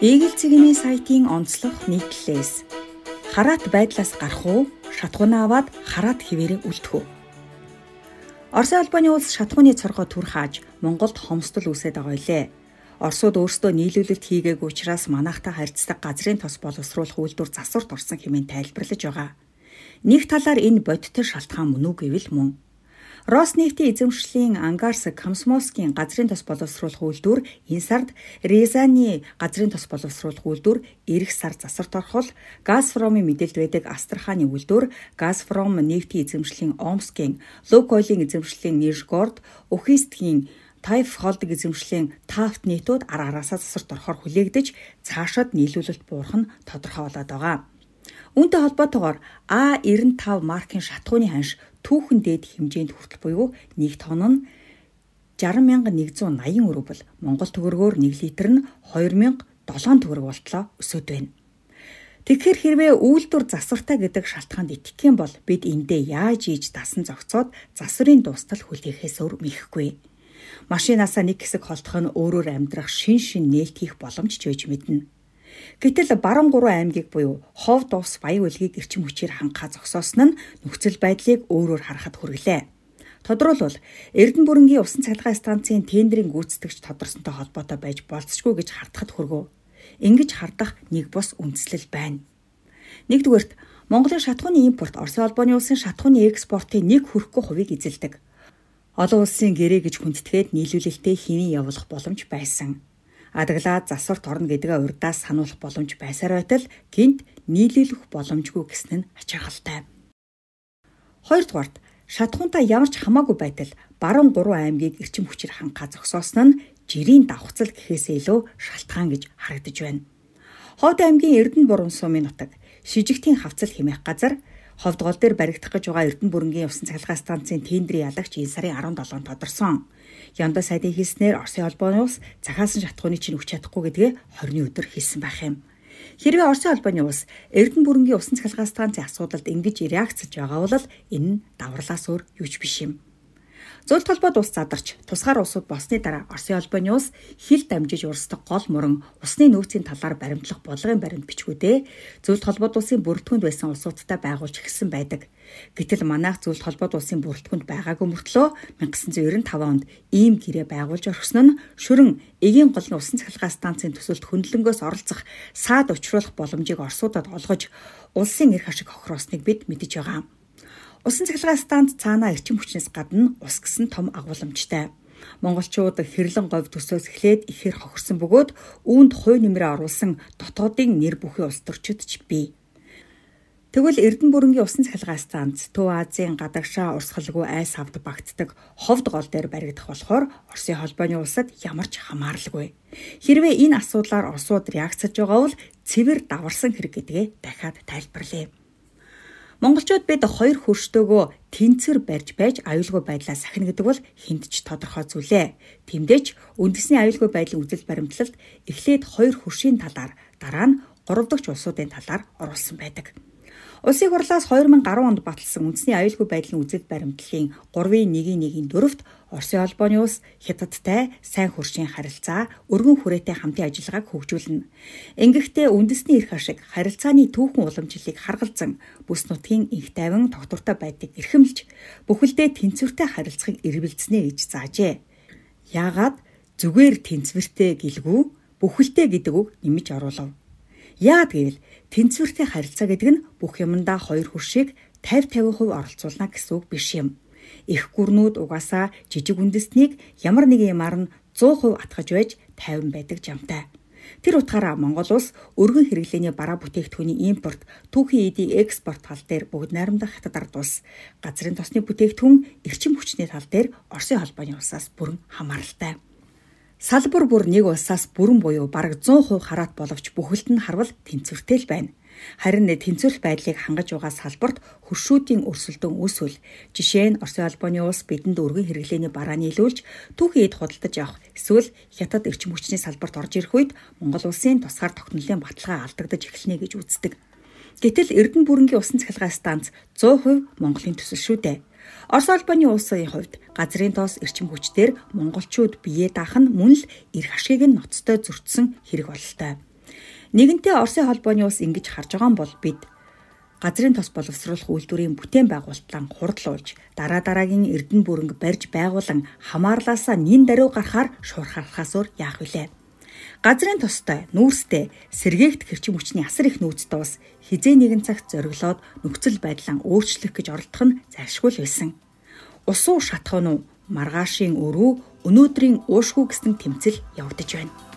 Игэл цэгийн сайтын онцлог нийтлэлээс хараат байдлаас гарах уу, шатхуун аваад хараат хിവэрэ үлдэх үү? Орос албаны улс шатхууны цоргоо түр хааж Монголд хомсдол үүсээд байгаа илээ. Оросууд өөрсдөө нийлүүлэлт хийгээгүй учраас манайхтай харьцдаг газрын тос боловсруулах үйлдвэр засварт орсон хэмээн тайлбарлаж байгаа. Нэг талаар энэ бодиттой шалтгаан мөн үү гэвэл мөн Роснефтийн эзэмшлийн Ангарс Комсомольскийн газрын тос боловсруулах үйлдвэр энэ сард Рязаны газрын тос боловсруулах үйлдвэр эх сар засварт орхол Газпромын мэдээлд байдаг Астраханы үйлдвэр Газпром нефтийн эзэмшлийн Омскийн Лукойлын эзэмшлийн Нижгород Ухистгийн Тайф холдыг эзэмшлийн Тафт нийтүүд ар араасаа засварт орохоор хүлээгдэж цаашид нийлүүлэлт буурах нь тодорхой болоод байгаа. Үүнтэй холбоотойгоор А95 маркийн шатхууны ханш түүхэн дээд хэмжээнд хүртэл буюу 1 тонн нь 60180 өрөө бол Монгол төгрөгөөр 1 литр нь 2007 төгрөг болтлоо өсөд байна. Тэгэхээр хэрвээ үйлдвэр засвартай гэдэг шалтгаанд итгэх юм бол бид эндээ яаж ийж дасан зогцоод засварын дуустал хүлээхээс өөр мэхгүй. Машинаасаа нэг хэсэг холдох нь өөрөөр амьдрах шин шин нээлт хийх боломж ч байж мэднэ. Гэтэл баруун гурван аймгийг буюу Ховд ус баян үлгийг эрчим хүчээр хангахаа зогсоосон нь нөхцөл байдлыг өөрөөр харахад хүргэлээ. Тодорхойлбол Эрдэнэ бүрэнгийн усан цахилгаан станцын тендерийн гүйцэтгэгч тодорсонтой холбоотой байж болцсогүй гэж хардахад хүргэв. Ингэж хардах нэг бус үндслэл байна. Нэгдүгээрт Монголын шатхууны импорт Оросын холбооны улсын шатхууны экспортын нэг хүрэхгүй хувийг эзэлдэг. Олон улсын гэрээ гэж хүндэтгээд нийлүүлэлтэд хинэн явуулах боломж байсан адаглаад засварт орно гэдгээ урдаас сануулах боломж байсаар байтал гинт нийлүүлэх боломжгүй гэсэн нь ачаалалтай. Хоёрдугаарт шатхуунтай ямар ч хамаагүй байтал баруун гурван аймгийг эрчим хүчээр хангахаа зогсоосон нь жирийн давхцал гэхээсээ илүү шалтгаан гэж харагдаж байна. Ховд аймгийн Эрдэнэ буран сумын нутаг шижигтийн хавцал хэмээх газар ховд гол дээр баригдах гэж байгаа Эрдэнэ бүрэнгийн усан цахилгаан станцын тендерийн ялагч энэ сарын 17-нд тодорсон. Янда сайдын хийснээр Оросын холбооны улс захаасан шатхууны чинь өгч чадахгүй гэдгээ 20-ны өдөр хэлсэн байх юм. Хэрвээ Оросын холбооны улс Эрдэнэ бүрэнгийн усан цахилгаан станцын асуудалд ингэж реакцж байгаа бол энэ нь даврлаас өөр юу ч биш юм. Зөвлөлт холбоод ус задарч тусгаар улсууд болсны дараа Оросын холбооны улс хил дамжиж урсдаг гол мөрөн усны нөөцийн талаар баримтлах бодлогын баримт бичгүүдээ зөвлөлт холбоод улсын бүрэлдэхүүнд байсан улсуудтай байгуулж эхэлсэн байдаг. Гэтэл манайх зөвлөлт холбоод улсын бүрэлдэхүүнд байгаагүй мөртлөө 1995 онд ийм гэрээ байгуулж орхисон нь шүрэн эгийн голны усан цахилгаан станцын төсөлд хөндлөнгөөс оролцох саад учруулах боломжийг орсуудад олгож улсын эрх ашиг хохироосныг бид мэдэж байгаа. Усан цахилгаан станц цаанаа эрчим хүчнээс гадна ус гэсэн том агуулмжтай. Монголчууд хэрлэн говь төсөөс эхлээд ихээр хохирсон бөгөөд үүнд хувь нэмрээ оруулсан дотоодын нэр бүхий улс төрчид ч бий. Тэгвэл Эрдэнэ бүрэнгийн усан цахилгаан станц Төв Азийн гадагшаа урсгалгүй айс авд багтдаг ховд гол дээр баригдах болохоор Оросын холбооны улсад ямар ч хамааралгүй. Хэрвээ энэ асуудлаар Оросууд реакцж байгаа бол цэвэр даварсан хэрэг гэдгээ дахиад тайлбарлая. Монголчууд бид хоёр хөрштөөгөө тэнцвэр барьж байж аюулгүй байдлаа сахина гэдэг бол хүнд ч тодорхой зүйлээ. Тиймдээч үндэсний аюулгүй байдлын үзэл баримтлалд эхлээд хоёр хөршийн талаар дараа нь гурав дахь улсуудын талаар оруулсан байдаг. Улсын хурлаас 2010 онд баталсан үндэсний аюулгүй байдлын үзэл баримтлалын 3-1-1-ийн 4-т Оросын холбооны улс Хятадтай сайн хөршийн харилцаа, өргөн хүрээтэй хамтын ажиллагааг хөгжүүлнэ. Ингэхдээ үндэсний эрх ашиг, харилцааны түүхэн уламжлалыг харгалзан бүс нутгийн инх тайван тогтвортой байдгийг эрхэмлж, бүхэлдээ тэнцвэртэй харилцахыг эргэлзнэ гэж заажээ. Яагаад зүгээр тэнцвэртэй гэлгүй бүхэлдээ гэдэг үг нэмж оруулав. Яад гэвэл тэнцвэртэй харилцаа гэдэг нь бүх юмдаа хоёр хөршийг 50 50% оролцуулна гэсэн үг биш юм. Их гүрнүүд угаасаа жижиг үндэстнийг ямар нэгэн юмар нь 100% атгаж байж 50 байдаг жамтай. Тэр утгаараа Монгол улс өргөн хэрэглээний бараа бүтээгдэхүүний импорт, түүхийн эдийн экспорт тал дээр бүгд найрамдах хятад ард улс, газрын тосны бүтээгдэхүүн, эрчим хүчний тал дээр Оросын холбооны улсаас бүрэн хамааралтай. Салбар бүр нэг улсаас бүрэн буюу бараг 100% хараат боловч бүхэлд нь харвал тэнцвэртэй л байна. Харин тэнцвэрх байдлыг хангаж байгаа салбарт хөршүүдийн өрсөлдөөн үүсвэл жишээ нь Оросын албаны улс бидэнд өргөн хэрэглээний бараа нийлүүлж түүхий эд худалдаж авах эсвэл хятад эрчим хүчний салбарт орж ирэх үед Монгол улсын тусгаар тогтнолын баталгаа алдагдаж эхэлнэ гэж үздэг. Гэтэл Эрдэнэ бүрэнгийн усан цахилгаан станц 100% Монголын төсөл шүү дээ. Орос улбаны улсын хувьд газрын тоос эрчим хүчээр монголчууд бие даах нь мөн л эрх ашгийг нь ноцтой зөрчсөн хэрэг бололтой. Нэгэнтээ Оросын холбооны улс ингэж харж байгаа бол бид газрын тос боловсруулах үйлдвэрийн бүтээн байгуулалтаа хурдлуулж дараа дараагийн эрдэнэ бүрэнг барьж байгуулан хамаарлаасаа нин даруй гарахаар шуурхарахаас өөр яах вүлээ. Газрын тостой, нүүрстэй, сэргээгт хэрчим хүчний асар их нөөцтэй бас хизээ нэгэн цагт зориглоод нөхцөл байдлаа өөрчлөх гэж оролдох нь зайлшгүй байсан. Усуу шатах нь маргаашийн өрөө өнөөдрийн уушгүй гэсэн тэмцэл явагдаж байна.